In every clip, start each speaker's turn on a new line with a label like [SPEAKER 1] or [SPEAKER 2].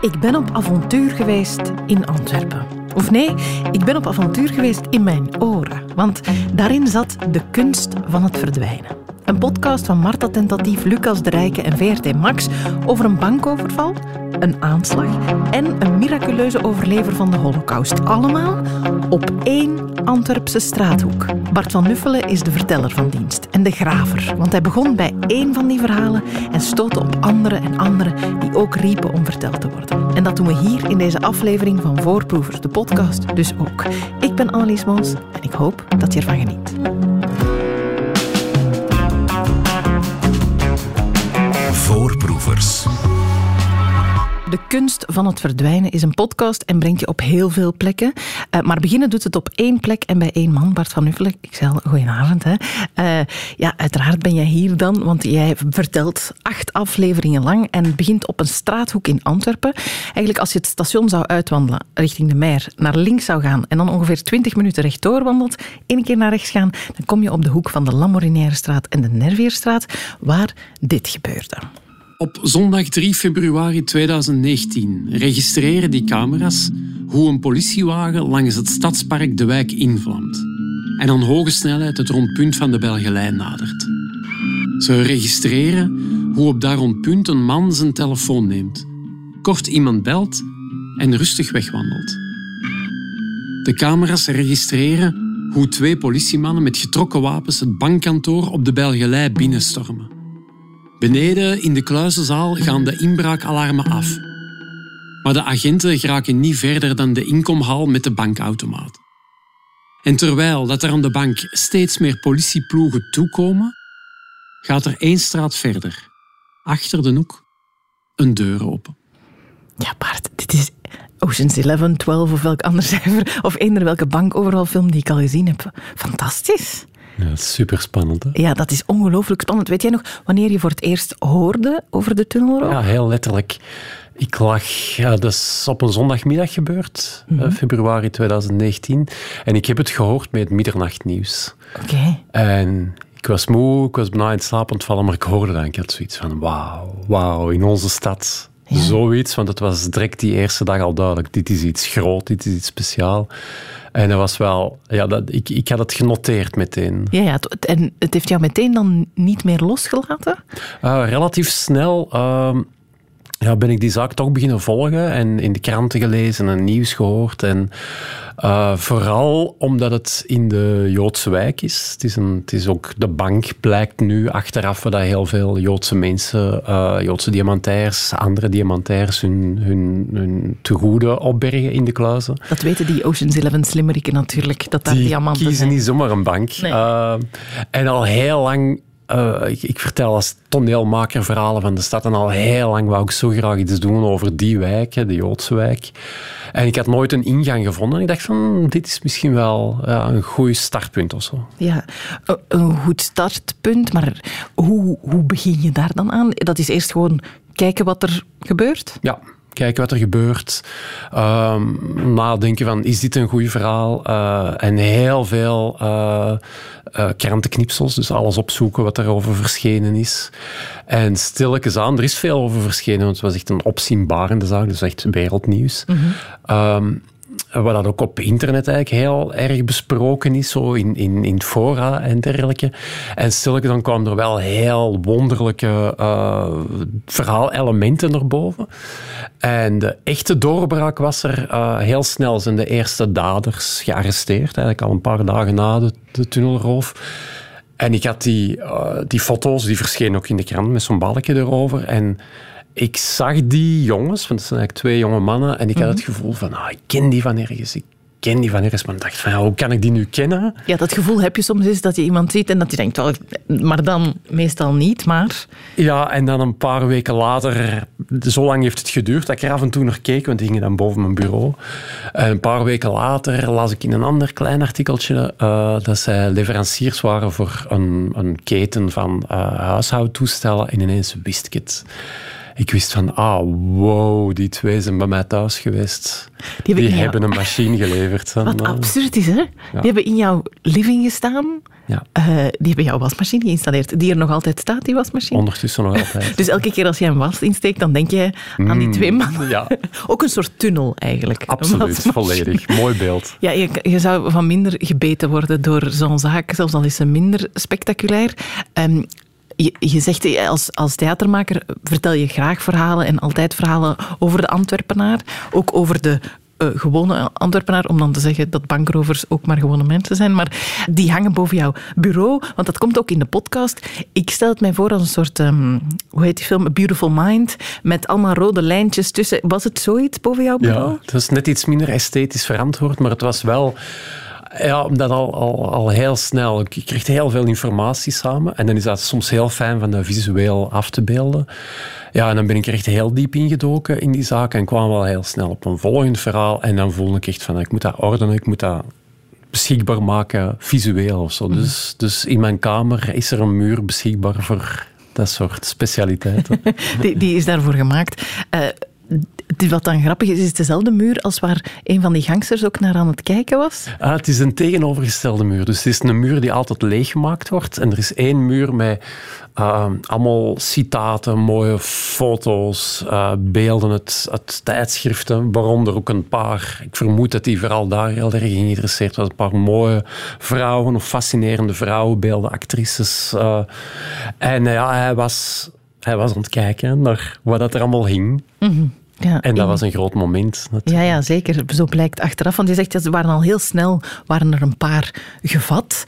[SPEAKER 1] Ik ben op avontuur geweest in Antwerpen. Of nee, ik ben op avontuur geweest in mijn oren. Want daarin zat de kunst van het verdwijnen. Een podcast van Marta Tentatief, Lucas de Rijke en VRT Max over een bankoverval, een aanslag en een miraculeuze overlever van de Holocaust. Allemaal op één Antwerpse straathoek. Bart van Nuffelen is de verteller van dienst en de graver, want hij begon bij één van die verhalen en stootte op andere en andere die ook riepen om verteld te worden. En dat doen we hier in deze aflevering van Voorproevers, de podcast, dus ook. Ik ben Annelies Mons en ik hoop dat je ervan geniet.
[SPEAKER 2] Voorproevers.
[SPEAKER 1] De kunst van het verdwijnen is een podcast en brengt je op heel veel plekken. Uh, maar beginnen doet het op één plek en bij één man, Bart van Nuffelen. Ik zei al, goedenavond. Hè. Uh, ja, uiteraard ben jij hier dan, want jij vertelt acht afleveringen lang en begint op een straathoek in Antwerpen. Eigenlijk als je het station zou uitwandelen richting de Meer, naar links zou gaan en dan ongeveer twintig minuten rechtdoor wandelt, één keer naar rechts gaan, dan kom je op de hoek van de Lamorinaire straat en de Nervierstraat, waar dit gebeurde.
[SPEAKER 3] Op zondag 3 februari 2019 registreren die camera's hoe een politiewagen langs het stadspark De Wijk invlamt en aan hoge snelheid het rondpunt van de Belgelijn nadert. Ze registreren hoe op dat rondpunt een man zijn telefoon neemt, kort iemand belt en rustig wegwandelt. De camera's registreren hoe twee politiemannen met getrokken wapens het bankkantoor op de Belgelij binnenstormen. Beneden in de kluizenzaal gaan de inbraakalarmen af. Maar de agenten geraken niet verder dan de inkomhal met de bankautomaat. En terwijl dat er aan de bank steeds meer politieploegen toekomen, gaat er één straat verder, achter de hoek, een deur open.
[SPEAKER 1] Ja, Bart, dit is Ocean's 11, 12 of welk ander cijfer, of eender welke bankovervalfilm die ik al gezien heb. Fantastisch.
[SPEAKER 4] Ja, super spannend. Hè?
[SPEAKER 1] Ja, dat is ongelooflijk spannend. Weet jij nog wanneer je voor het eerst hoorde over de tunnelrook?
[SPEAKER 4] Ja, heel letterlijk. Ik lag, ja, dat is op een zondagmiddag gebeurd, mm -hmm. februari 2019. En ik heb het gehoord met het middernachtnieuws.
[SPEAKER 1] Oké. Okay.
[SPEAKER 4] En ik was moe, ik was bijna in slaap ontvallen, maar ik hoorde dat en ik had zoiets van, wauw, wauw, in onze stad. Ja. Zoiets, want het was direct die eerste dag al duidelijk. Dit is iets groot, dit is iets speciaal. En dat was wel, ja, dat, ik, ik had het genoteerd meteen.
[SPEAKER 1] Ja, ja, en het heeft jou meteen dan niet meer losgelaten?
[SPEAKER 4] Uh, relatief snel uh, ja, ben ik die zaak toch beginnen volgen en in de kranten gelezen en nieuws gehoord. En uh, vooral omdat het in de Joodse wijk is. Het is, een, het is ook de bank, blijkt nu achteraf dat heel veel Joodse mensen, uh, Joodse diamantairs, andere diamantairs hun, hun, hun tegoeden opbergen in de kluizen.
[SPEAKER 1] Dat weten die Ocean's Eleven slimmeriken natuurlijk, dat daar
[SPEAKER 4] die
[SPEAKER 1] diamanten
[SPEAKER 4] kiezen
[SPEAKER 1] zijn.
[SPEAKER 4] niet zomaar een bank.
[SPEAKER 1] Nee.
[SPEAKER 4] Uh, en al heel lang uh, ik, ik, vertel als toneelmaker verhalen van de stad en al heel lang wou ik zo graag iets doen over die wijk, de Joodse wijk. En ik had nooit een ingang gevonden. En ik dacht van, dit is misschien wel een goed startpunt of zo.
[SPEAKER 1] Ja, een goed startpunt, maar hoe, hoe begin je daar dan aan? Dat is eerst gewoon kijken wat er gebeurt?
[SPEAKER 4] Ja, kijken wat er gebeurt. Um, nadenken van, is dit een goed verhaal? Uh, en heel veel uh, uh, krantenknipsels, dus alles opzoeken wat erover verschenen is. En stilletjes aan, er is veel over verschenen, want het was echt een opzienbarende zaak, dus echt wereldnieuws.
[SPEAKER 1] Mhm.
[SPEAKER 4] Um, wat dat ook op internet eigenlijk heel erg besproken is, zo in, in, in fora en dergelijke. En stilletjes dan kwamen er wel heel wonderlijke uh, verhaalelementen naar boven. En de echte doorbraak was er uh, heel snel zijn de eerste daders gearresteerd, eigenlijk al een paar dagen na de, tunnelroof. En ik had die, die foto's, die verschenen ook in de krant met zo'n balkje erover. En ik zag die jongens, want het zijn eigenlijk twee jonge mannen, en ik had het gevoel van, ah, ik ken die van ergens, ik ken die van ergens, maar ik dacht van, ja, hoe kan ik die nu kennen?
[SPEAKER 1] Ja, dat gevoel heb je soms eens dat je iemand ziet en dat je denkt, well, maar dan meestal niet, maar...
[SPEAKER 4] Ja, en dan een paar weken later, zo lang heeft het geduurd dat ik er af en toe naar keek, want die gingen dan boven mijn bureau. En een paar weken later las ik in een ander klein artikeltje uh, dat zij leveranciers waren voor een, een keten van uh, huishoudtoestellen en ineens wist ik het ik wist van, ah, wow, die twee zijn bij mij thuis geweest. Die, hebben, die hebben een machine geleverd.
[SPEAKER 1] Wat absurd is, hè? Ja. Die hebben in jouw living gestaan
[SPEAKER 4] Ja.
[SPEAKER 1] Uh, die hebben jouw wasmachine geïnstalleerd, die er nog altijd staat, die wasmachine.
[SPEAKER 4] Ondertussen nog altijd.
[SPEAKER 1] dus elke keer als je een was insteekt, dan denk je aan die
[SPEAKER 4] Mm,
[SPEAKER 1] twee mannen.
[SPEAKER 4] Ja,
[SPEAKER 1] Ook een soort tunnel eigenlijk.
[SPEAKER 4] absoluut. Volledig. Mooi beeld.
[SPEAKER 1] Ja, je, je zou van minder gebeten worden door zo'n zaak, zelfs al is ze minder spectaculair. Ehm, je, je zegt eh, als, als theatermaker vertel je graag verhalen en altijd verhalen over de Antwerpenaar. Ook over de eh, gewone Antwerpenaar, om dan te zeggen dat bankrovers ook maar gewone mensen zijn. Maar die hangen boven jouw bureau, want dat komt ook in de podcast. Ik stel het mij voor als een soort, ehm, hoe heet die film? A Beautiful Mind, met allemaal rode lijntjes tussen. Was het zoiets boven jouw bureau?
[SPEAKER 4] Ja, het was net iets minder esthetisch verantwoord, maar het was wel... Ja, omdat al, al, al heel snel. Ik kreeg heel veel informatie samen. En dan is dat soms heel fijn van dat visueel af te beelden. Ja, en dan ben ik er echt heel diep ingedoken in die zaak. En kwam wel heel snel op een volgend verhaal. En dan voelde ik echt van, ik moet dat ordenen. Ik moet dat beschikbaar maken, visueel of zo. Dus, dus in mijn kamer is er een muur beschikbaar voor dat soort specialiteiten.
[SPEAKER 1] Die, die is daarvoor gemaakt. Uh, wat dan grappig is, is het dezelfde muur als waar een van die gangsters ook naar aan het kijken was?
[SPEAKER 4] Ah, het is een tegenovergestelde muur. Dus het is een muur die altijd leeggemaakt wordt. En er is één muur met uh, allemaal citaten, mooie foto's, uh, beelden uit, uit, tijdschriften, waaronder ook een paar. Ik vermoed dat hij vooral daar heel erg geïnteresseerd was. Een paar mooie vrouwen of fascinerende vrouwenbeelden, actrices. Uh, en ja, hij was, hij was aan het kijken naar wat dat er allemaal hing.
[SPEAKER 1] Mm -hmm. Ja,
[SPEAKER 4] en dat was een groot moment.
[SPEAKER 1] Ja, ja, zeker. Zo blijkt achteraf. Want je zegt, ja, ze waren al heel snel waren er een paar gevat.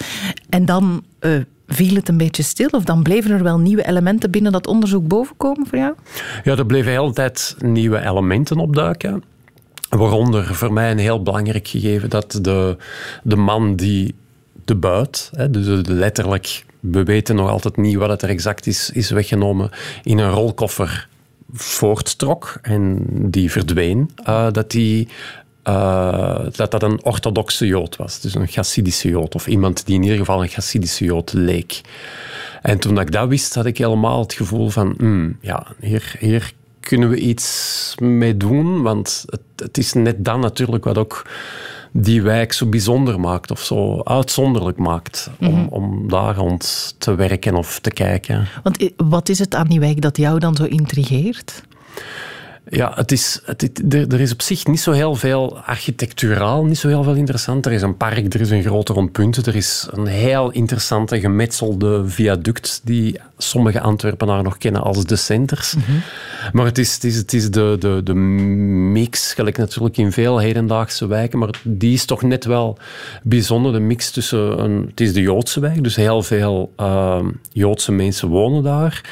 [SPEAKER 1] En dan uh, viel het een beetje stil? Of dan bleven er wel nieuwe elementen binnen dat onderzoek bovenkomen voor jou?
[SPEAKER 4] Ja, er bleven heel de tijd nieuwe elementen opduiken. Waaronder voor mij een heel belangrijk gegeven dat de, de man die de buit, hè, dus letterlijk, we weten nog altijd niet wat het er exact is, is weggenomen, in een rolkoffer voorttrok en die verdween, uh, dat, die, uh, dat dat een orthodoxe jood was. Dus een Chassidische jood. Of iemand die in ieder geval een Chassidische jood leek. En toen ik dat wist, had ik helemaal het gevoel van... Mm, ja, hier, hier kunnen we iets mee doen. Want het, het is net dan natuurlijk wat ook die wijk zo bijzonder maakt of zo uitzonderlijk maakt om, mm -hmm. om daar rond te werken of te kijken.
[SPEAKER 1] Want wat is het aan die wijk dat jou dan zo intrigeert?
[SPEAKER 4] Ja, het is, het, er, er, is op zich niet zo heel veel architecturaal, niet zo heel veel interessant. Er is een park, er is een grote rondpunt, er is een heel interessante gemetselde viaduct die sommige Antwerpenaren nog kennen als de centers. Mm -hmm. Maar het is, het is, het is de, de, de mix, gelijk natuurlijk in veel hedendaagse wijken, maar die is toch net wel bijzonder, de mix tussen... Een, het is de Joodse wijk, dus heel veel uh, Joodse mensen wonen daar.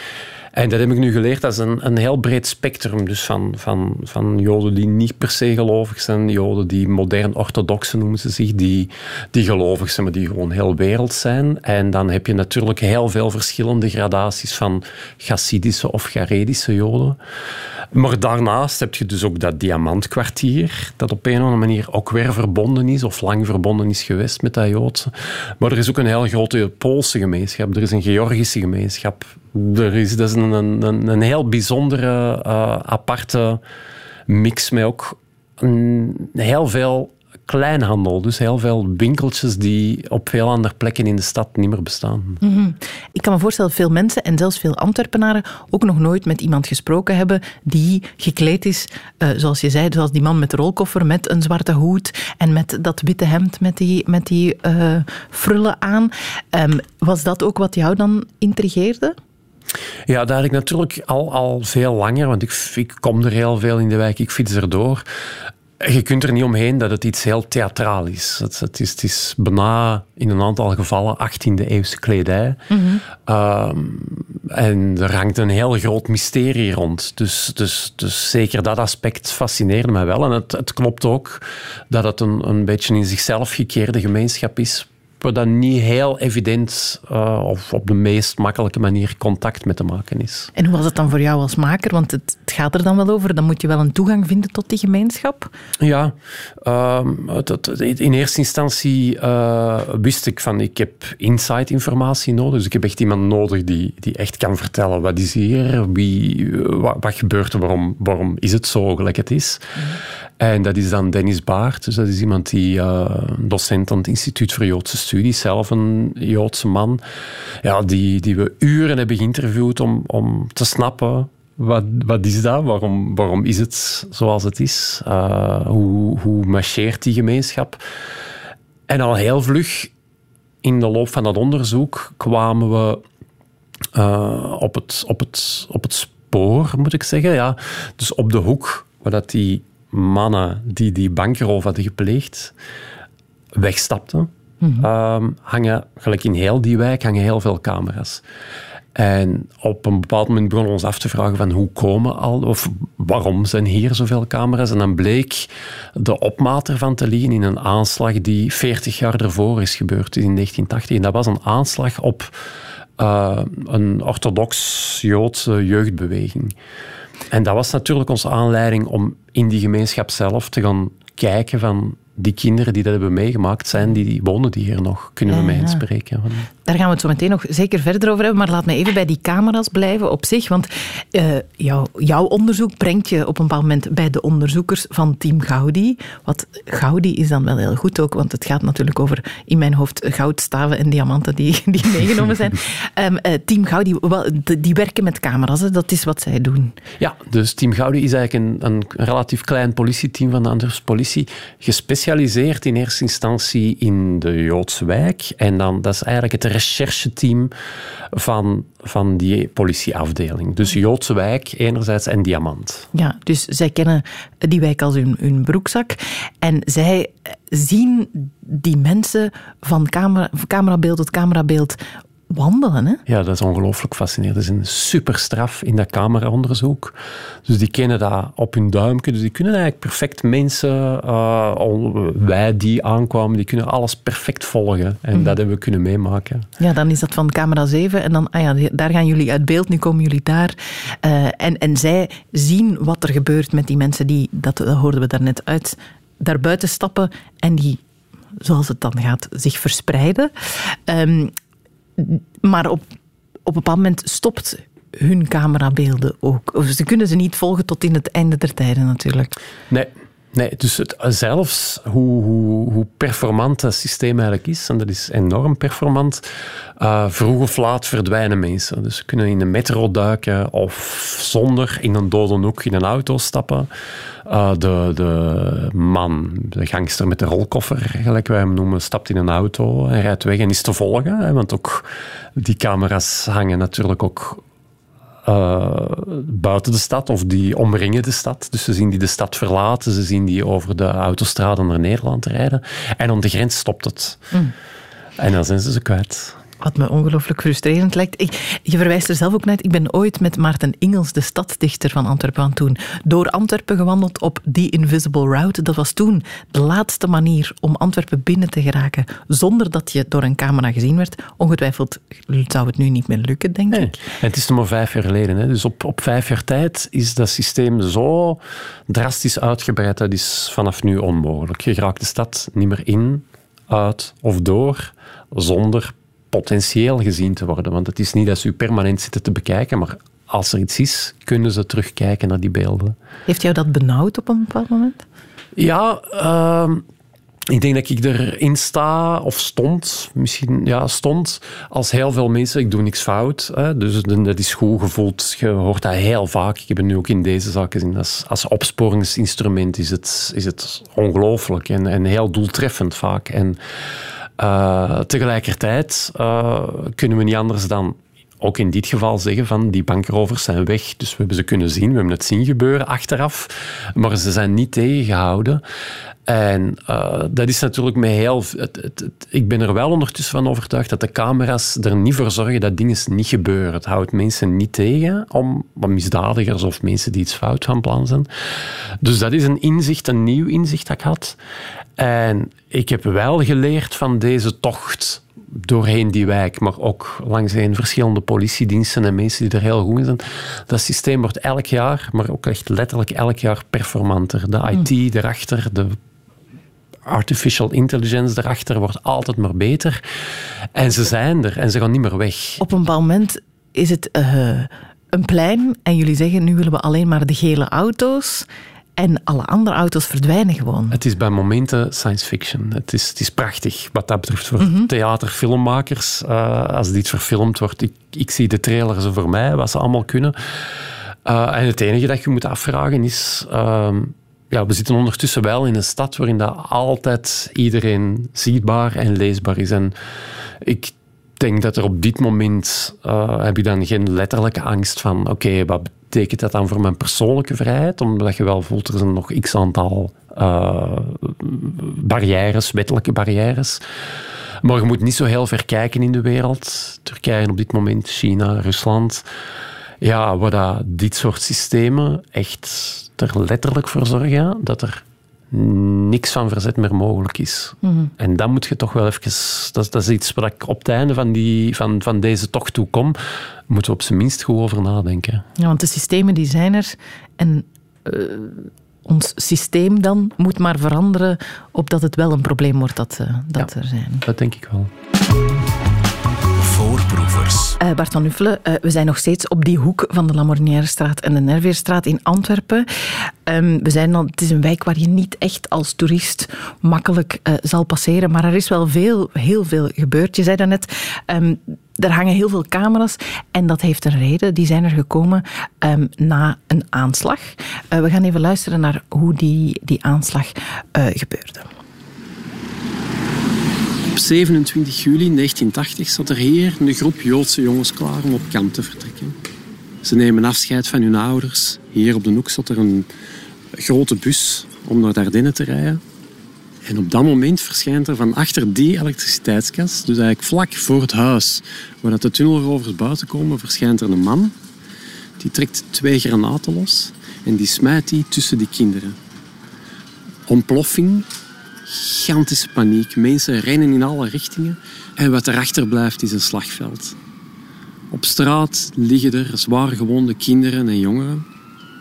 [SPEAKER 4] En dat heb ik nu geleerd, dat is een, een heel breed spectrum. Dus van, van, van joden die niet per se gelovig zijn, joden die modern orthodoxe noemen ze zich, die, die gelovig zijn, maar die gewoon heel wereld zijn. En dan heb je natuurlijk heel veel verschillende gradaties van Chassidische of Garedische joden. Maar daarnaast heb je dus ook dat diamantkwartier, dat op een of andere manier ook weer verbonden is, of lang verbonden is geweest met dat Joodse. Maar er is ook een heel grote Poolse gemeenschap, er is een Georgische gemeenschap. Er is, dat is een, een, heel bijzondere, uh, aparte mix met ook heel veel kleinhandel. Dus heel veel winkeltjes die op veel andere plekken in de stad niet meer bestaan.
[SPEAKER 1] -hmm. Ik kan me voorstellen dat veel mensen en zelfs veel Antwerpenaren ook nog nooit met iemand gesproken hebben die gekleed is, uh, zoals je zei, zoals die man met de rolkoffer met een zwarte hoed en met dat witte hemd met die, met die uh, frullen aan. Um, was dat ook wat jou dan intrigeerde?
[SPEAKER 4] Ja, dat had ik natuurlijk al, al veel langer, want ik, ik kom er heel veel in de wijk, ik fiets erdoor. Je kunt er niet omheen dat het iets heel theatraal is. Het, het is, het is bijna in een aantal gevallen 18e eeuwse kledij. Mm -hmm. um, en er hangt een heel groot mysterie rond. Dus, dus, dus zeker dat aspect fascineerde mij wel. En het, het klopt ook dat het een, een beetje in zichzelf gekeerde gemeenschap is waar dan niet heel evident uh, of op de meest makkelijke manier contact mee te maken is.
[SPEAKER 1] En hoe was het dan voor jou als maker? Want het, het gaat er dan wel over, dan moet je wel een toegang vinden tot die gemeenschap.
[SPEAKER 4] Ja, uh, het, het, in eerste instantie uh, wist ik van ik heb inside informatie nodig. Dus ik heb echt iemand nodig die, die echt kan vertellen wat is hier, wie, wat, wat gebeurt er, waarom, waarom is het zo gelijk het is. Mm. En dat is dan Dennis Baart. Dus dat is iemand die uh, docent aan het Instituut voor Joodse Studies, zelf een Joodse man. Ja, die, die we uren hebben geïnterviewd om, om te snappen wat, wat is dat? Waarom, waarom is het zoals het is? Uh, hoe, hoe marcheert die gemeenschap? En al heel vlug in de loop van dat onderzoek kwamen we uh, op, het, op, het, op het spoor, moet ik zeggen. Ja. Dus op de hoek waar dat die mannen die die bankroof hadden gepleegd wegstapten, mm -hmm. hangen, gelijk in heel die wijk, hangen heel veel camera's. En op een bepaald moment begonnen we ons af te vragen van hoe komen al, of waarom zijn hier zoveel camera's? En dan bleek de opmaat ervan te liggen in een aanslag die 40 jaar ervoor is gebeurd, in 1980. En dat was een aanslag op uh, een orthodox-Joodse jeugdbeweging. En dat was natuurlijk onze aanleiding om in die gemeenschap zelf te gaan kijken van die kinderen die dat hebben meegemaakt zijn, die, die wonen die hier nog. Kunnen we ja, mij inspreken?
[SPEAKER 1] Daar gaan we het zo meteen nog zeker verder over hebben. Maar laat me even bij die camera's blijven op zich. Want jou, jouw onderzoek brengt je op een bepaald moment bij de onderzoekers van Team Gaudi. Wat Gaudi is dan wel heel goed ook, want het gaat natuurlijk over in mijn hoofd goudstaven en diamanten die, die meegenomen zijn. Um, uh, Team Gaudi, die werken met camera's, dat is wat zij doen.
[SPEAKER 4] Ja, dus Team Gaudi is eigenlijk een, een relatief klein politieteam van de Antwerpse politie, gespecialiseerd in eerste instantie in de Joodse wijk. En dan, dat is eigenlijk het rechercheteam van, van die politieafdeling. Dus Joodse wijk enerzijds en Diamant.
[SPEAKER 1] Ja, dus zij kennen die wijk als hun, hun broekzak. En zij zien die mensen van camera, camerabeeld tot camerabeeld wandelen. Hè?
[SPEAKER 4] Ja, dat is ongelooflijk fascinerend. Dat is een superstraf in dat cameraonderzoek. Dus die kennen dat op hun duimpje. Dus die kunnen eigenlijk perfect mensen, uh, wij die aankwamen, die kunnen alles perfect volgen. En mm. dat hebben we kunnen meemaken.
[SPEAKER 1] Ja, dan is dat van camera 7. En dan, ah ja, daar gaan jullie uit beeld, nu komen jullie daar. Uh, en, en zij zien wat er gebeurt met die mensen die, dat, dat hoorden we daarnet uit, daar buiten stappen en die zoals het dan gaat, zich verspreiden. Um, maar op, op een bepaald moment stopt hun camerabeelden ook. Of ze kunnen ze niet volgen tot in het einde der tijden natuurlijk.
[SPEAKER 4] Nee, Nee, dus het, zelfs hoe, hoe, hoe, performant het systeem eigenlijk is, en dat is enorm performant, uh, vroeg of laat verdwijnen mensen. Dus ze kunnen in de metro duiken of zonder in een dode hoek in een auto stappen. Uh, de, de man, de gangster met de rolkoffer, gelijk wij hem noemen, stapt in een auto en rijdt weg en is te volgen. Hè, want ook die camera's hangen natuurlijk ook uh, buiten de stad of die omringen de stad. Dus ze zien die de stad verlaten, ze zien die over de autostraden naar Nederland rijden. En aan de grens stopt het. Mm. En dan zijn ze ze kwijt.
[SPEAKER 1] Wat me ongelooflijk frustrerend lijkt. Ik, je verwijst er zelf ook naar. Ik ben ooit met Maarten Ingels, de stadsdichter van Antwerpen, aan toen door Antwerpen gewandeld op The Invisible Route. Dat was toen de laatste manier om Antwerpen binnen te geraken zonder dat je door een camera gezien werd. Ongetwijfeld zou het nu niet meer lukken, denk ik.
[SPEAKER 4] En het is nog maar vijf jaar geleden. Hè. Dus op, op vijf jaar tijd is dat systeem zo drastisch uitgebreid. Dat is vanaf nu onmogelijk. Je raakt de stad niet meer in, uit of door zonder potentieel gezien te worden. Want het is niet dat ze u permanent zitten te bekijken, maar als er iets is, kunnen ze terugkijken naar die beelden.
[SPEAKER 1] Heeft jou dat benauwd op een bepaald moment?
[SPEAKER 4] Ja, uh, ik denk dat ik erin sta, of stond, misschien ja, stond, als heel veel mensen. Ik doe niks fout, hè, dus dat is goed gevoeld. Je hoort dat heel vaak. Ik heb het nu ook in deze zaak gezien. Als, als opsporingsinstrument is het, is het ongelooflijk en, en heel doeltreffend vaak. En uh, tegelijkertijd uh, kunnen we niet anders dan ook in dit geval zeggen van die bankrovers zijn weg. Dus we hebben ze kunnen zien, we hebben het zien gebeuren achteraf, maar ze zijn niet tegengehouden. En uh, dat is natuurlijk met heel... Het, het, ik ben er wel ondertussen van overtuigd dat de camera's er niet voor zorgen dat dingen niet gebeuren. Het houdt mensen niet tegen om misdadigers of mensen die iets fout van plan zijn. Dus dat is een inzicht, een nieuw inzicht dat ik had. En ik heb wel geleerd van deze tocht doorheen die wijk, maar ook langs heen verschillende politiediensten en mensen die er heel goed in zijn. Dat systeem wordt elk jaar, maar ook echt letterlijk elk jaar performanter. De IT hmm. erachter, de artificial intelligence erachter wordt altijd maar beter. En ze zijn er en ze gaan niet meer weg.
[SPEAKER 1] Op een bepaald moment is het uh, een plein en jullie zeggen nu willen we alleen maar de gele auto's. En alle andere auto's verdwijnen gewoon.
[SPEAKER 4] Het is bij momenten science fiction. Het is, het is prachtig wat dat betreft voor mm theaterfilmmakers. Uh, als dit verfilmd wordt, ik, ik zie de trailer zo voor mij, wat ze allemaal kunnen. Uh, en het enige dat je moet afvragen is... Uh, ja, we zitten ondertussen wel in een stad waarin dat altijd iedereen zichtbaar en leesbaar is. En ik denk dat er op dit moment uh, heb je dan geen letterlijke angst van oké, wat betekent dat dan voor mijn persoonlijke vrijheid? Omdat je wel voelt, er zijn nog x aantal uh, barrières, wettelijke barrières. Maar je moet niet zo heel ver kijken in de wereld. Turkije op dit moment, China, Rusland. Ja, waar dat dit soort systemen echt er letterlijk voor zorgen dat er niks van verzet meer mogelijk is. Mhm. En dan moet je toch wel even... Dat, dat, is iets waar ik op het einde van, die, van, van deze tocht toe kom, moeten we op zijn minst goed over nadenken.
[SPEAKER 1] Ja, want de systemen die zijn er en... Uh, ons systeem dan moet maar veranderen opdat het wel een probleem wordt dat, uh, dat er zijn.
[SPEAKER 4] Dat denk ik wel.
[SPEAKER 1] Uh, Bart van Uffelen, uh, we zijn nog steeds op die hoek van de Lamornièrestraat en de Nerveerstraat in Antwerpen. Um, we zijn al, het is een wijk waar je niet echt als toerist makkelijk uh, zal passeren, maar er is wel veel, heel veel gebeurd. Je zei daarnet, um, er hangen heel veel camera's en dat heeft een reden. Die zijn er gekomen um, na een aanslag. we gaan even luisteren naar hoe die, die aanslag gebeurde.
[SPEAKER 3] 27 juli 1980 zat er hier een groep Joodse jongens klaar om op kamp te vertrekken. Ze nemen afscheid van hun ouders. Hier op de hoek zat er een grote bus om naar Dardenne te rijden. En op dat moment verschijnt er van achter die elektriciteitskast, dus eigenlijk vlak voor het huis waar de tunnelrovers buiten komen, verschijnt er een man. Die trekt twee granaten los en die smijt die tussen die kinderen. Ontploffing gigantische paniek. Mensen rennen in alle richtingen. En wat erachter blijft is een slagveld. Op straat liggen er zwaar gewonde kinderen en jongeren.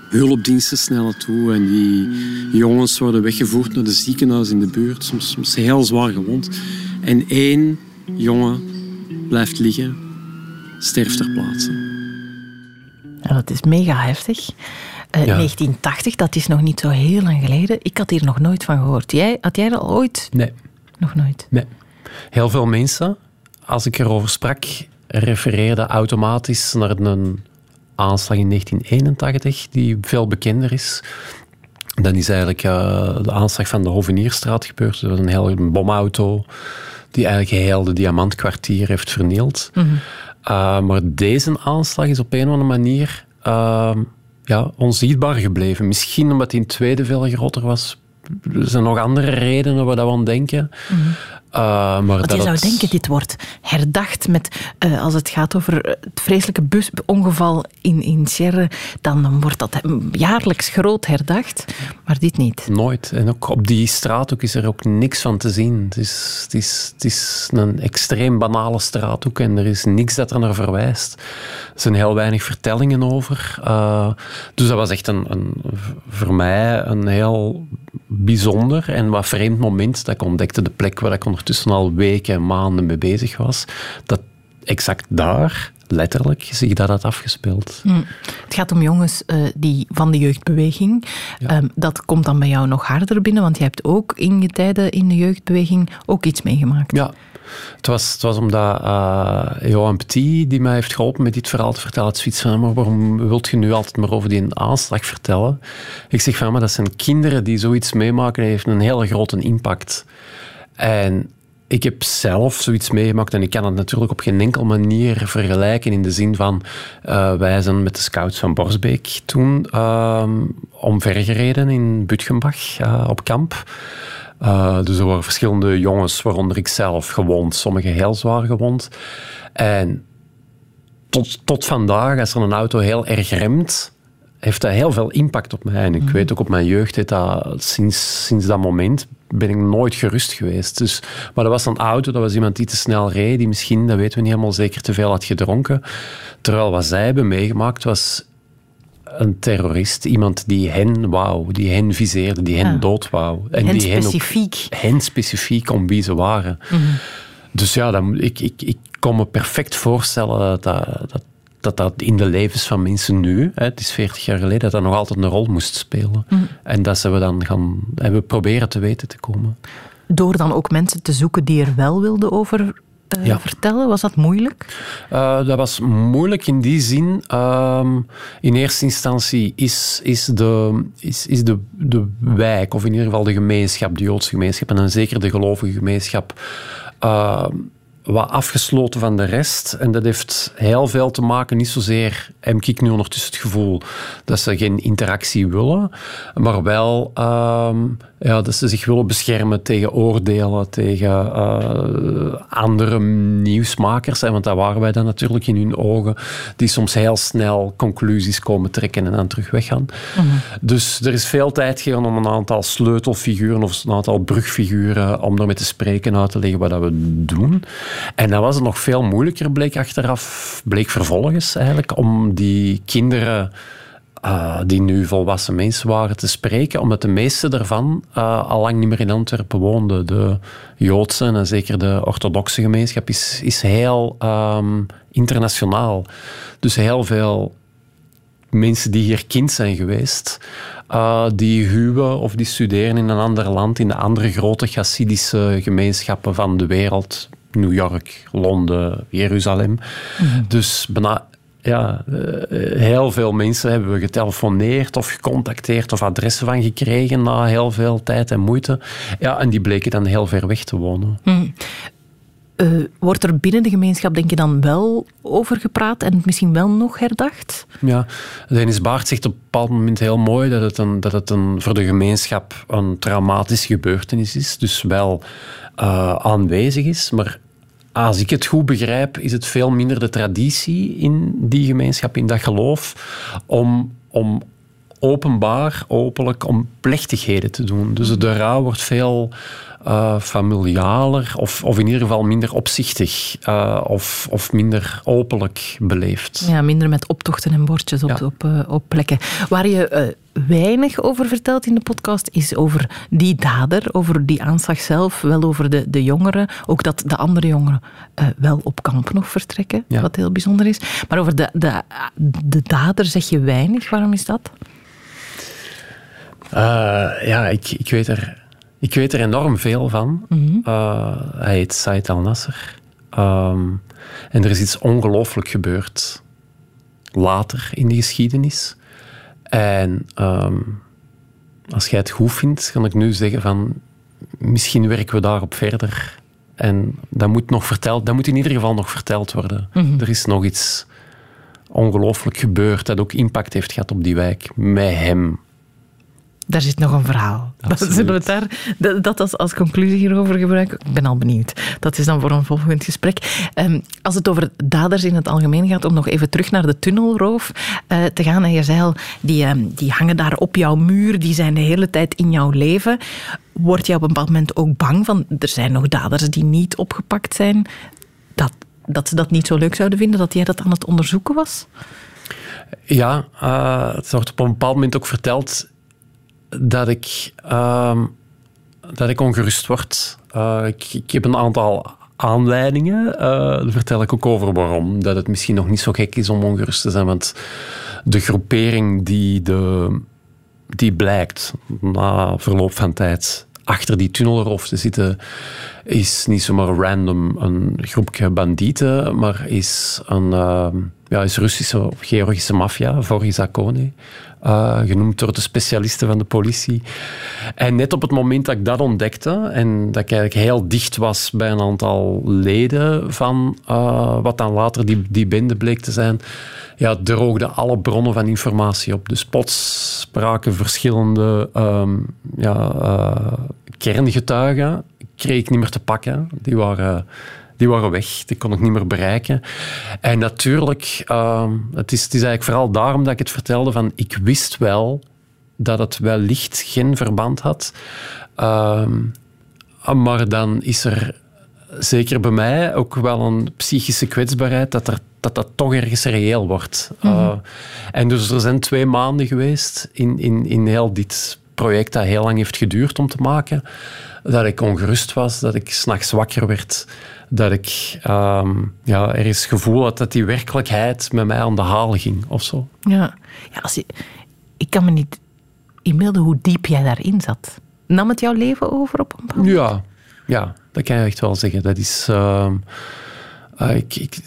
[SPEAKER 3] Hulpdiensten snellen toe en die jongens worden weggevoerd naar de ziekenhuis in de buurt, soms, soms heel zwaar gewond. En één jongen blijft liggen, sterft ter plaatse.
[SPEAKER 1] Ja, dat is mega heftig. 1980, eh, dat is nog niet zo heel lang geleden. Ik had hier nog nooit van gehoord. Jij, had jij dat ooit?
[SPEAKER 4] Nee.
[SPEAKER 1] Nog nooit?
[SPEAKER 4] Nee. Heel veel mensen, als ik erover sprak, refereerden automatisch naar een aanslag in 1981, die veel bekender is. Dan is eigenlijk uh, de aanslag van de Hovenierstraat gebeurd. Dat was een hele bomauto die eigenlijk heel de Diamantkwartier heeft vernield. Mm uh, maar deze aanslag is op een of andere manier ja, onzichtbaar gebleven. Misschien omdat hij in tweede veel groter was. Er zijn nog andere redenen waar we aan denken. Mm
[SPEAKER 1] uh, maar Want je zou denken, dit wordt herdacht met, uh, als het gaat over het vreselijke busongeval in, in Sierre, dan wordt dat jaarlijks groot herdacht, maar dit niet.
[SPEAKER 4] Nooit. En ook op die straathoek is er ook niks van te zien. Het is, het is, het is een extreem banale straathoek en er is niks dat er naar verwijst. Er zijn heel weinig vertellingen over. Uh, dus dat was echt een, een, voor mij een heel bijzonder en wat vreemd moment dat ik ontdekte de plek waar ik ondertussen al weken en maanden mee bezig was, dat exact daar letterlijk zich dat had afgespeeld.
[SPEAKER 1] Hm. Het gaat om jongens uh, die van de jeugdbeweging. Ehm, dat komt dan bij jou nog harder binnen, want je hebt ook in je tijden in de jeugdbeweging ook iets meegemaakt.
[SPEAKER 4] Ja, het was, het was omdat uh, Johan Petit, die mij heeft geholpen met dit verhaal te vertellen, het zoiets van, maar waarom wilt je nu altijd maar over die aanslag vertellen? Ik zeg van, maar dat zijn kinderen die zoiets meemaken, heeft een hele grote impact. En ik heb zelf zoiets meegemaakt en ik kan het natuurlijk op geen enkele manier vergelijken in de zin van uh, wij zijn met de scouts van Borsbeek toen uh, omvergereden in Butgenbach uh, op kamp. Uh, dus er waren verschillende jongens, waaronder ik zelf, gewond. Sommigen heel zwaar gewond. En tot, tot vandaag, als er een auto heel erg remt, heeft dat heel veel impact op mij. En ik mhm. weet ook op mijn jeugd, dat, sinds, sinds dat moment ben ik nooit gerust geweest. Dus, maar dat was een auto, dat was iemand die te snel reed, die misschien, dat weten we niet helemaal zeker, te veel had gedronken. Terwijl wat zij hebben meegemaakt was een terrorist, iemand die hen wou, die hen viseerde, die hen dood wou.
[SPEAKER 1] En hen die specifiek.
[SPEAKER 4] Hen, hen specifiek om wie ze waren. Mhm. Dus ja, dan, ik, ik, ik kon me perfect voorstellen dat, dat, dat dat in de levens van mensen nu, hè, het is 40 jaar geleden, dat dat nog altijd een rol moest spelen.
[SPEAKER 1] Mm.
[SPEAKER 4] En dat ze we dan gaan hebben proberen te weten te komen.
[SPEAKER 1] Door dan ook mensen te zoeken die er wel wilden over uh,
[SPEAKER 4] Ja.
[SPEAKER 1] vertellen, was dat moeilijk?
[SPEAKER 4] Uh, dat was moeilijk in die zin. ehm, in eerste instantie is, is, de, is, is de, de wijk, of in ieder geval de gemeenschap, de Joodse gemeenschap, en dan zeker de gelovige gemeenschap, ehm, wat afgesloten van de rest. En dat heeft heel veel te maken, niet zozeer, heb ik nu ondertussen het gevoel dat ze geen interactie willen, maar wel ehm, ja, dat ze zich willen beschermen tegen oordelen, tegen eh, andere nieuwsmakers. Hè, want dat waren wij dan natuurlijk in hun ogen, die soms heel snel conclusies komen trekken en dan terug weggaan. Dus er is veel tijd gegaan om een aantal sleutelfiguren of een aantal brugfiguren om ermee te spreken, uit te leggen wat dat we doen. En dan was het nog veel moeilijker, bleek achteraf, bleek vervolgens eigenlijk, om die kinderen uh, die nu volwassen mensen waren te spreken, omdat de meeste daarvan uh, al lang niet meer in Antwerpen woonden. De Joodse en zeker de orthodoxe gemeenschap is, is heel um, internationaal. Dus heel veel mensen die hier kind zijn geweest, uh, die huwen of die studeren in een ander land, in de andere grote Hasidische gemeenschappen van de wereld. New York, Londen, Jeruzalem. Mm -hmm. Dus bijna ja, heel veel mensen hebben we getelefoneerd of gecontacteerd of adressen van gekregen na heel veel tijd en moeite. Ja, en die bleken dan heel ver weg te wonen.
[SPEAKER 1] Hmm. Uh, wordt er binnen de gemeenschap, denk je, dan wel over gepraat en misschien wel nog herdacht?
[SPEAKER 4] Ja, Dennis Baart zegt op een bepaald moment heel mooi dat het, een, dat het een, voor de gemeenschap een traumatische gebeurtenis is. Dus wel uh, aanwezig is, maar als ik het goed begrijp, is het veel minder de traditie in die gemeenschap, in dat geloof, om, om openbaar, openlijk, om plechtigheden te doen. Dus de rouw wordt veel uh, familialer of, of in ieder geval minder opzichtig uh, of, of minder openlijk beleefd.
[SPEAKER 1] Ja, minder met optochten en bordjes op, ja. op, uh, op plekken. Waar je weinig over vertelt in de podcast is over die dader, over die aanslag zelf, wel over de, de jongeren. Ook dat de andere jongeren wel op kamp nog vertrekken, ja. wat heel bijzonder is. Maar over de, de, de dader zeg je weinig. Waarom is dat?
[SPEAKER 4] Ja, ik, ik weet er ik weet er enorm veel van. Mm -hmm. uh, hij heet Said al-Nasser. Um, en er is iets ongelooflijk gebeurd later in de geschiedenis. En um, als jij het goed vindt, kan ik nu zeggen van misschien werken we daarop verder. En dat moet, nog verteld, dat moet in ieder geval nog verteld worden. Mm -hmm. Er is nog iets ongelooflijk gebeurd dat ook impact heeft gehad op die wijk. Met hem.
[SPEAKER 1] Daar zit nog een verhaal.
[SPEAKER 4] Absoluut.
[SPEAKER 1] Zullen we daar, dat als, als conclusie hierover gebruiken? Ik ben al benieuwd. Dat is dan voor een volgend gesprek. Um, als het over daders in het algemeen gaat, om nog even terug naar de tunnelroof uh, te gaan. En je zei al, die, um, die hangen daar op jouw muur, die zijn de hele tijd in jouw leven. Word je op een bepaald moment ook bang van, er zijn nog daders die niet opgepakt zijn, dat, dat ze dat niet zo leuk zouden vinden, dat jij dat aan het onderzoeken was?
[SPEAKER 4] Ja, uh, het wordt op een bepaald moment ook verteld dat ik, uh, dat ik ongerust word. Uh, ik, heb een aantal aanleidingen. Uh, daar vertel ik ook over waarom. Dat het misschien nog niet zo gek is om ongerust te zijn. Want de groepering die, de, die blijkt na verloop van tijd achter die tunnelroof te zitten, is niet zomaar random een groepje bandieten, maar is een ja, is Russische of Georgische maffia, Vorizakone. Uh, genoemd door de specialisten van de politie. En net op het moment dat ik dat ontdekte en dat ik eigenlijk heel dicht was bij een aantal leden van uh, wat dan later die, die bende bleek te zijn, ja, droogden alle bronnen van informatie op. Dus plots spraken verschillende um, ja, uh, kerngetuigen, kreeg ik niet meer te pakken. Die waren die waren weg. Die kon ik niet meer bereiken. En natuurlijk, uh, het, is, het is eigenlijk vooral daarom dat ik het vertelde van ik wist wel dat het wellicht geen verband had. Uh, maar dan is er zeker bij mij ook wel een psychische kwetsbaarheid dat er, dat, dat toch ergens reëel wordt. Mm -hmm. uh, en dus er zijn twee maanden geweest in, in, in heel dit project dat heel lang heeft geduurd om te maken, dat ik ongerust was, dat ik s'nachts wakker werd, dat ik um, ja, er is het gevoel had dat die werkelijkheid met mij aan de haal ging of zo.
[SPEAKER 1] Ja, ja als je, ik kan me niet inbeelden hoe diep jij daarin zat. Nam het jouw leven over op een bepaald
[SPEAKER 4] moment? Ja, ja, dat kan je echt wel zeggen. Dat is... Uh, ik,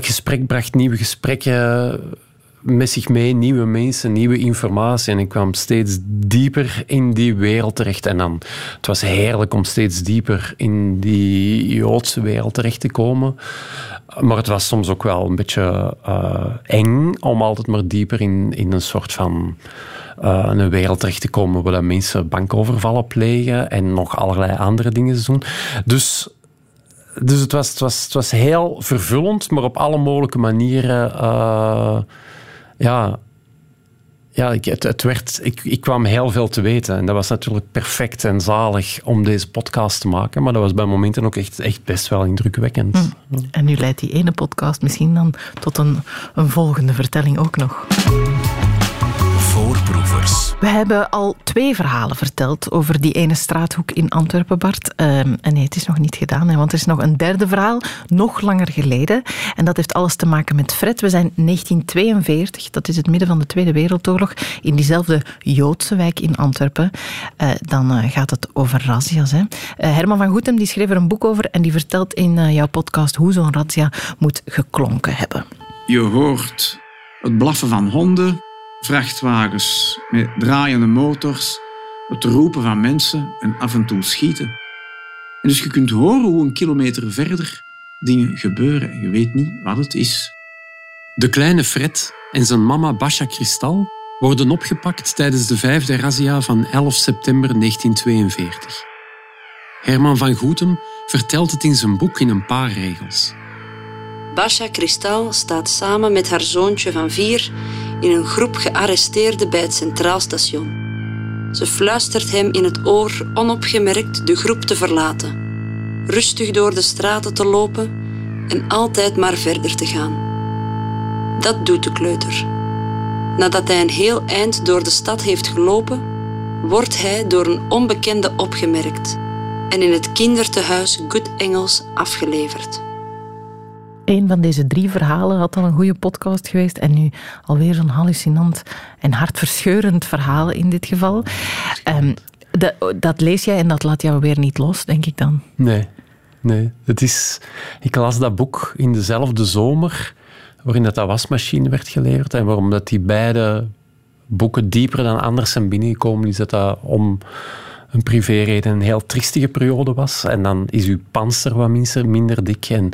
[SPEAKER 4] gesprek bracht nieuwe gesprekken met zich mee, nieuwe mensen, nieuwe informatie. En ik kwam steeds dieper in die wereld terecht. En dan, het was heerlijk om steeds dieper in die Joodse wereld terecht te komen. Maar het was soms ook wel een beetje uh, eng om altijd maar dieper in, in een soort van uh, een wereld terecht te komen waar mensen bankovervallen plegen en nog allerlei andere dingen doen. Dus dus het was, het, was, het was heel vervullend, maar op alle mogelijke manieren. Uh, ja, ja ik, het, werd, ik, ik kwam heel veel te weten. En dat was natuurlijk perfect en zalig om deze podcast te maken. Maar dat was bij momenten ook echt, echt best wel indrukwekkend.
[SPEAKER 1] Hm. En nu leidt die ene podcast misschien dan tot een, een volgende vertelling ook nog. We hebben al twee verhalen verteld over die ene straathoek in Antwerpen, Bart. Um, en nee, het is nog niet gedaan, hè, want er is nog een derde verhaal, nog langer geleden. En dat heeft alles te maken met Fred. We zijn 1942, dat is het midden van de Tweede Wereldoorlog, in diezelfde Joodse wijk in Antwerpen. Uh, dan uh, gaat het over razzia's. Hè. Uh, Herman van Goetem die schreef er een boek over en die vertelt in jouw podcast hoe zo'n razzia moet geklonken hebben.
[SPEAKER 2] Je hoort het blaffen van honden vrachtwagens met draaiende motors, het roepen van mensen en af en toe schieten. En dus je kunt horen hoe een kilometer verder dingen gebeuren en je weet niet wat het is.
[SPEAKER 3] De kleine Fred en zijn mama Basha Kristal worden opgepakt tijdens de vijfde razzia van 11 september 1942. Herman van Goetem vertelt het in zijn boek in een paar regels.
[SPEAKER 5] Basha Kristal staat samen met haar zoontje van vier in een groep gearresteerden bij het Centraal Station. Ze fluistert hem in het oor onopgemerkt de groep te verlaten, rustig door de straten te lopen en altijd maar verder te gaan. Dat doet de kleuter. Nadat hij een heel eind door de stad heeft gelopen, wordt hij door een onbekende opgemerkt en in het kindertehuis Good Engels afgeleverd.
[SPEAKER 1] Een van deze drie verhalen had al een goede podcast geweest en nu alweer zo'n hallucinant en hartverscheurend verhaal in dit geval. Um, dat, lees jij en dat laat jou weer niet los, denk ik dan?
[SPEAKER 4] Nee, nee. Het is, ik las dat boek in dezelfde zomer waarin dat, wasmachine werd geleverd en waarom dat die beide boeken dieper dan anders zijn binnengekomen, is dat dat om een privéreden een heel tristige periode was. En dan is uw panzer wat minder, minder dik. En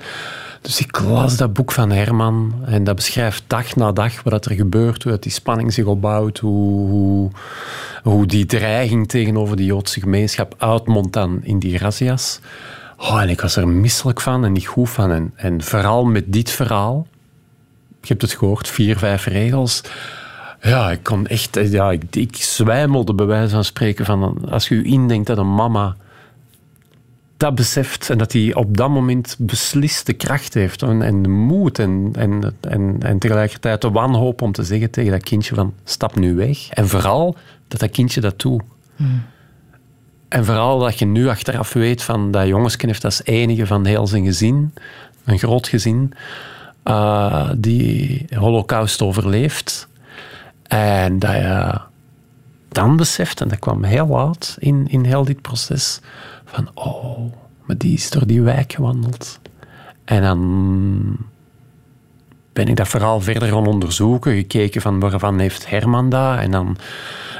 [SPEAKER 4] dus ik las dat boek van Herman en dat beschrijft dag na dag wat er gebeurt, hoe die spanning zich opbouwt, hoe, hoe, die dreiging tegenover de Joodse gemeenschap uitmondt dan in die razzia's. Oh, en ik was er misselijk van en niet goed van. En, en vooral met dit verhaal, je hebt het gehoord, vier, vijf regels. Ja, ik kon echt, ja, ik, zwijmelde bij wijze van spreken van als je u indenkt dat een mama dat beseft en dat hij op dat moment beslist de kracht heeft en, en de moed en, en, en, en tegelijkertijd de wanhoop om te zeggen tegen dat kindje van stap nu weg. En vooral dat dat kindje dat doet. Hmm. En vooral dat je nu achteraf weet van dat jongensje heeft als enige van heel zijn gezin, een groot gezin, uh, die holocaust overleeft. En dat je dan beseft, en dat kwam heel laat in, in heel dit proces, van oh, maar die is door die wijk gewandeld. En dan ben ik dat vooral verder gaan onderzoeken, gekeken van waarvan heeft Herman dat en dan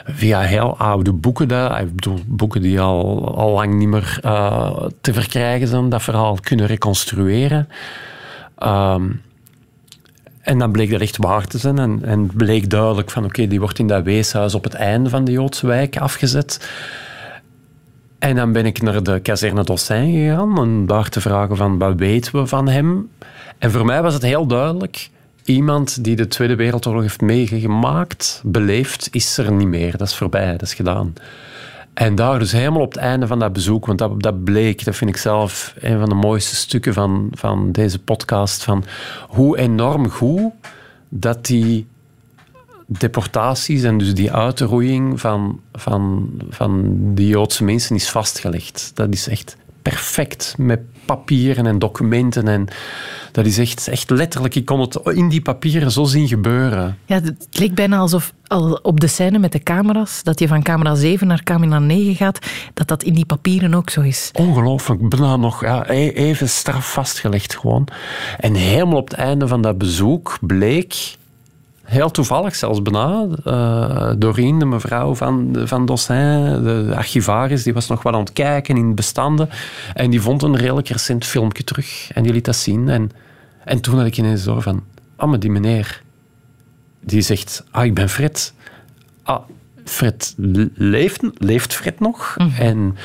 [SPEAKER 4] via heel oude boeken, dat, ik bedoel, boeken die al, al lang niet meer uh, te verkrijgen zijn, dat verhaal kunnen reconstrueren. Um, en dan bleek dat echt waar te zijn. En, en bleek duidelijk van oké, die wordt in dat weeshuis op het einde van de Joodse wijk afgezet. En dan ben ik naar de kazerne Dossin gegaan om daar te vragen van wat weten we van hem. En voor mij was het heel duidelijk, iemand die de Tweede Wereldoorlog heeft meegemaakt, beleefd, is er niet meer. Dat is voorbij, dat is gedaan. En daar dus helemaal op het einde van dat bezoek, want dat, dat bleek, dat vind ik zelf een van de mooiste stukken van, van deze podcast, van hoe enorm goed dat die deportaties en dus die uitroeiing van, van, van die Joodse mensen is vastgelegd. Dat is echt perfect met papieren en documenten. En dat is echt, echt letterlijk, ik kon het in die papieren zo zien gebeuren.
[SPEAKER 1] Ja, het leek bijna alsof al op de scène met de camera's, dat je van camera 7 naar camera 9 gaat, dat dat in die papieren ook zo is.
[SPEAKER 4] Ongelooflijk, bijna nog ja, e- even straf vastgelegd gewoon. En helemaal op het einde van dat bezoek bleek heel toevallig zelfs bijna. Uh, Doreen, de mevrouw van, van Dossin, de archivaris, die was nog wat aan het kijken in bestanden. En die vond een redelijk recent filmpje terug. En die liet dat zien. En, en toen had ik ineens door van... Ah, maar die meneer... Die zegt... Ah, ik ben Fred. Ah, Fred leeft, leeft Fred nog? Mhm. En...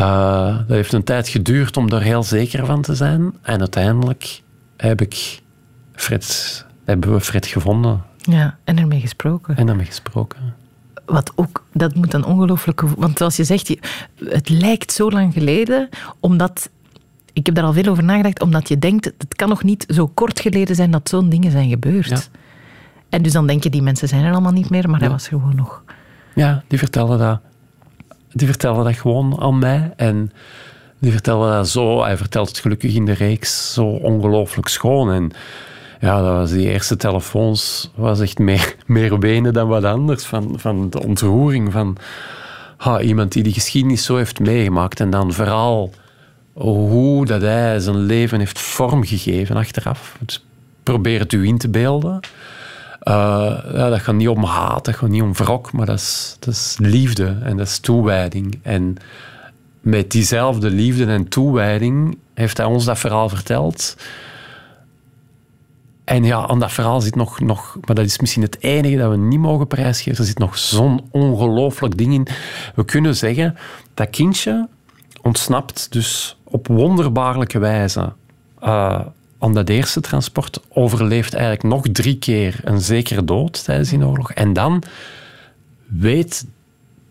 [SPEAKER 4] Uh, dat heeft een tijd geduurd om daar heel zeker van te zijn. En uiteindelijk heb ik Fred hebben we Fred gevonden.
[SPEAKER 1] Ja, en ermee gesproken.
[SPEAKER 4] En ermee gesproken.
[SPEAKER 1] Wat ook, dat moet een ongelooflijk... Want zoals je zegt, het lijkt zo lang geleden, omdat... Ik heb daar al veel over nagedacht, omdat je denkt, het kan nog niet zo kort geleden zijn dat zo'n dingen zijn gebeurd. Ja. En dus dan denk je, die mensen zijn er allemaal niet meer, maar hij was gewoon nog...
[SPEAKER 4] Ja, die vertellen dat. Die vertellen dat gewoon aan mij. En die vertellen dat zo... Hij vertelt het gelukkig in de reeks zo ongelooflijk schoon. En ja, dat was die eerste telefoons was echt meer, meer wenen dan wat anders. Van, van de ontroering van ha, iemand die die geschiedenis zo heeft meegemaakt. En dan vooral hoe dat hij zijn leven heeft vormgegeven achteraf. Probeer het u in te beelden. Uh, ja, dat gaat niet om haat, dat gaat niet om wrok, maar dat is, dat is liefde en dat is toewijding. En met diezelfde liefde en toewijding heeft hij ons dat verhaal verteld. En ja, aan dat verhaal zit nog, nog, maar dat is misschien het enige dat we niet mogen prijsgeven, er zit nog zo'n ongelooflijk ding in. We kunnen zeggen, dat kindje ontsnapt dus op wonderbaarlijke wijze uh, aan dat eerste transport, overleeft eigenlijk nog drie keer een zekere dood tijdens die oorlog. En dan weet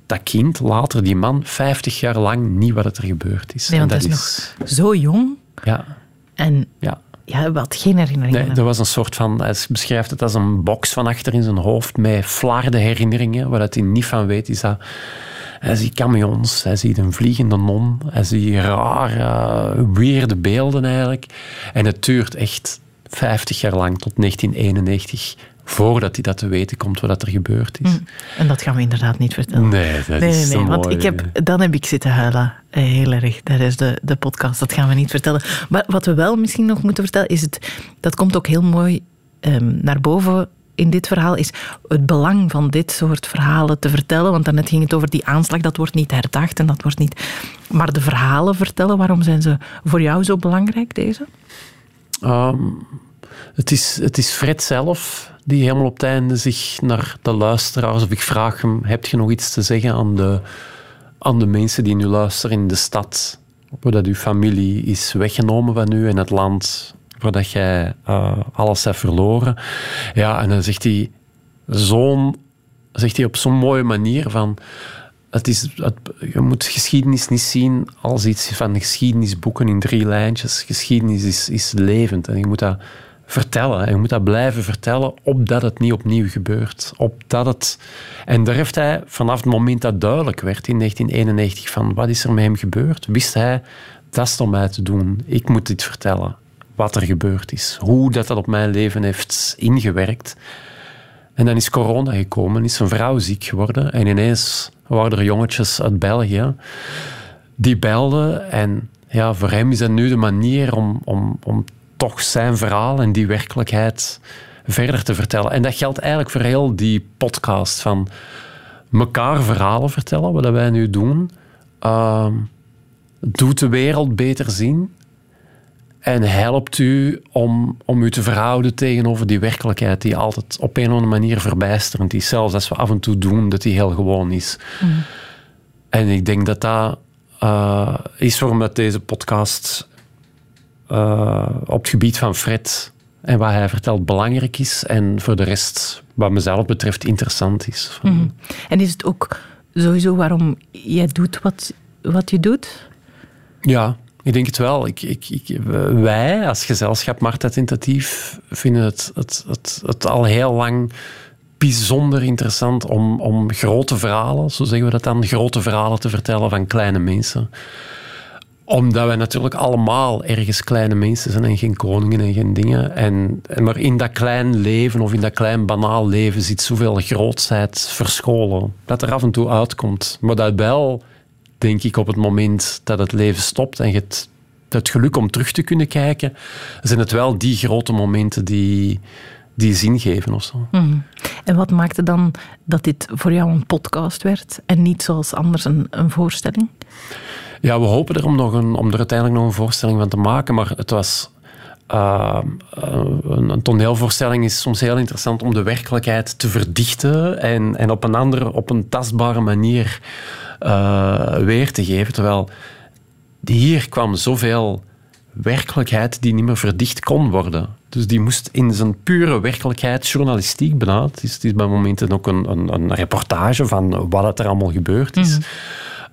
[SPEAKER 4] dat kind, later die man, 50 jaar lang niet wat er gebeurd is.
[SPEAKER 1] Nee, want dat, is nog zo jong.
[SPEAKER 4] Ja.
[SPEAKER 1] En
[SPEAKER 4] ja
[SPEAKER 1] ja, wat geen herinneringen.
[SPEAKER 4] Nee, er was een soort van, hij beschrijft het als een box van achter in zijn hoofd met flarde herinneringen. Waar hij niet van weet, is dat hij ziet camions, hij ziet een vliegende non, hij ziet rare, weerde beelden eigenlijk. En het duurt echt 50 jaar lang, tot 1991, voordat hij dat te weten komt wat er gebeurd is. Mm.
[SPEAKER 1] En dat gaan we inderdaad niet vertellen.
[SPEAKER 4] Nee, dat nee, is nee, nee,
[SPEAKER 1] want ik heb, dan heb ik zitten huilen. Heel erg. Dat is de, de podcast, dat gaan we niet vertellen. Maar wat we wel misschien nog moeten vertellen, is het, dat komt ook heel mooi um, naar boven in dit verhaal is het belang van dit soort verhalen te vertellen. Want daarnet ging het over die aanslag, dat wordt niet herdacht en dat wordt niet... Maar de verhalen vertellen, waarom zijn ze voor jou zo belangrijk, deze?
[SPEAKER 4] Um, het, is, het is Fred zelf die helemaal op het einde zich naar de luisteraars... Of ik vraag hem, heb je nog iets te zeggen aan de, aan de mensen die nu luisteren in de stad? dat uw familie is weggenomen van u in het land waar jij uh, alles hebt verloren. Ja, en dan zegt hij, zo'n, zegt hij op zo'n mooie manier van... Het is, je moet geschiedenis niet zien als iets van geschiedenisboeken in drie lijntjes. Geschiedenis is, is levend en je moet dat vertellen. En je moet dat blijven vertellen, opdat het niet opnieuw gebeurt. Opdat het... En daar heeft hij, vanaf het moment dat duidelijk werd in 1991, van wat is er met hem gebeurd, wist hij, dat is om mij te doen. Ik moet dit vertellen, wat er gebeurd is. Hoe dat, dat op mijn leven heeft ingewerkt. En dan is corona gekomen, is een vrouw ziek geworden. En ineens waren er jongetjes uit België die belden. En ja, voor hem is dat nu de manier om, om, om toch zijn verhaal en die werkelijkheid verder te vertellen. En dat geldt eigenlijk voor heel die podcast van elkaar verhalen vertellen, wat wij nu doen. Uh, doet de wereld beter zien en helpt u om, om u te verhouden tegenover die werkelijkheid die altijd op een of andere manier verbijsterend is. Zelfs als we af en toe doen dat die heel gewoon is. Mm. En ik denk dat dat uh, is waarom deze podcast uh, op het gebied van Fred en wat hij vertelt belangrijk is en voor de rest, wat mezelf betreft, interessant is.
[SPEAKER 1] Mhm. En is het ook sowieso waarom jij doet wat, wat je doet?
[SPEAKER 4] Ja, ik denk het wel. Ik, ik, ik, wij als gezelschap Marta Tentatief vinden het, het, het, het al heel lang bijzonder interessant om, om grote verhalen, zo zeggen we dat dan, grote verhalen te vertellen van kleine mensen Omdat wij natuurlijk allemaal ergens kleine mensen zijn en geen koningen en geen dingen. En, maar in dat klein leven of in dat klein banaal leven zit zoveel grootsheid verscholen. Dat er af en toe uitkomt. Maar dat wel, denk ik, op het moment dat het leven stopt en je het, het geluk om terug te kunnen kijken, zijn het wel die grote momenten die, die zin geven of zo.
[SPEAKER 1] Mhm. En wat maakte dan dat dit voor jou een podcast werd en niet zoals anders een, een voorstelling?
[SPEAKER 4] Ja, we hopen er om, nog een, om er uiteindelijk nog een voorstelling van te maken, maar het was... Uh, een, een, toneelvoorstelling is soms heel interessant om de werkelijkheid te verdichten en, en op een andere, op een tastbare manier uh, weer te geven. Terwijl hier kwam zoveel werkelijkheid die niet meer verdicht kon worden. Dus die moest in zijn pure werkelijkheid, journalistiek bijna, het is, het is bij momenten ook een, een, een, reportage van wat er allemaal gebeurd is. Mm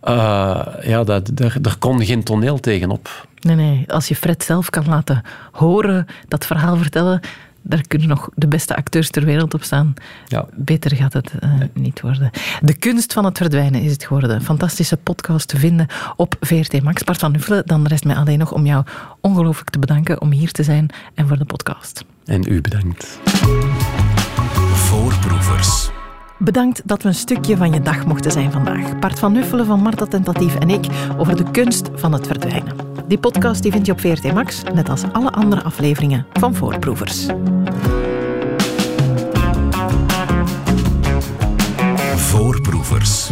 [SPEAKER 4] uh, ja, dat, daar, daar kon geen toneel tegenop.
[SPEAKER 1] Nee, nee. Als je Fred zelf kan laten horen, dat verhaal vertellen, daar kunnen nog de beste acteurs ter wereld op staan. Ja. Beter gaat het uh, niet worden. De kunst van het verdwijnen is het geworden. Fantastische podcast te vinden op VRT Max. Bart van Nuffelen, dan rest mij alleen nog om jou ongelooflijk te bedanken om hier te zijn en voor de podcast.
[SPEAKER 4] En u bedankt.
[SPEAKER 1] Voorproevers. Bedankt dat we een stukje van je dag mochten zijn vandaag. Bart van Nuffelen van Marta Tentatief en ik over de kunst van het verdwijnen. Die podcast die vind je op VRT Max, net als alle andere afleveringen van Voorproevers. Voorproevers.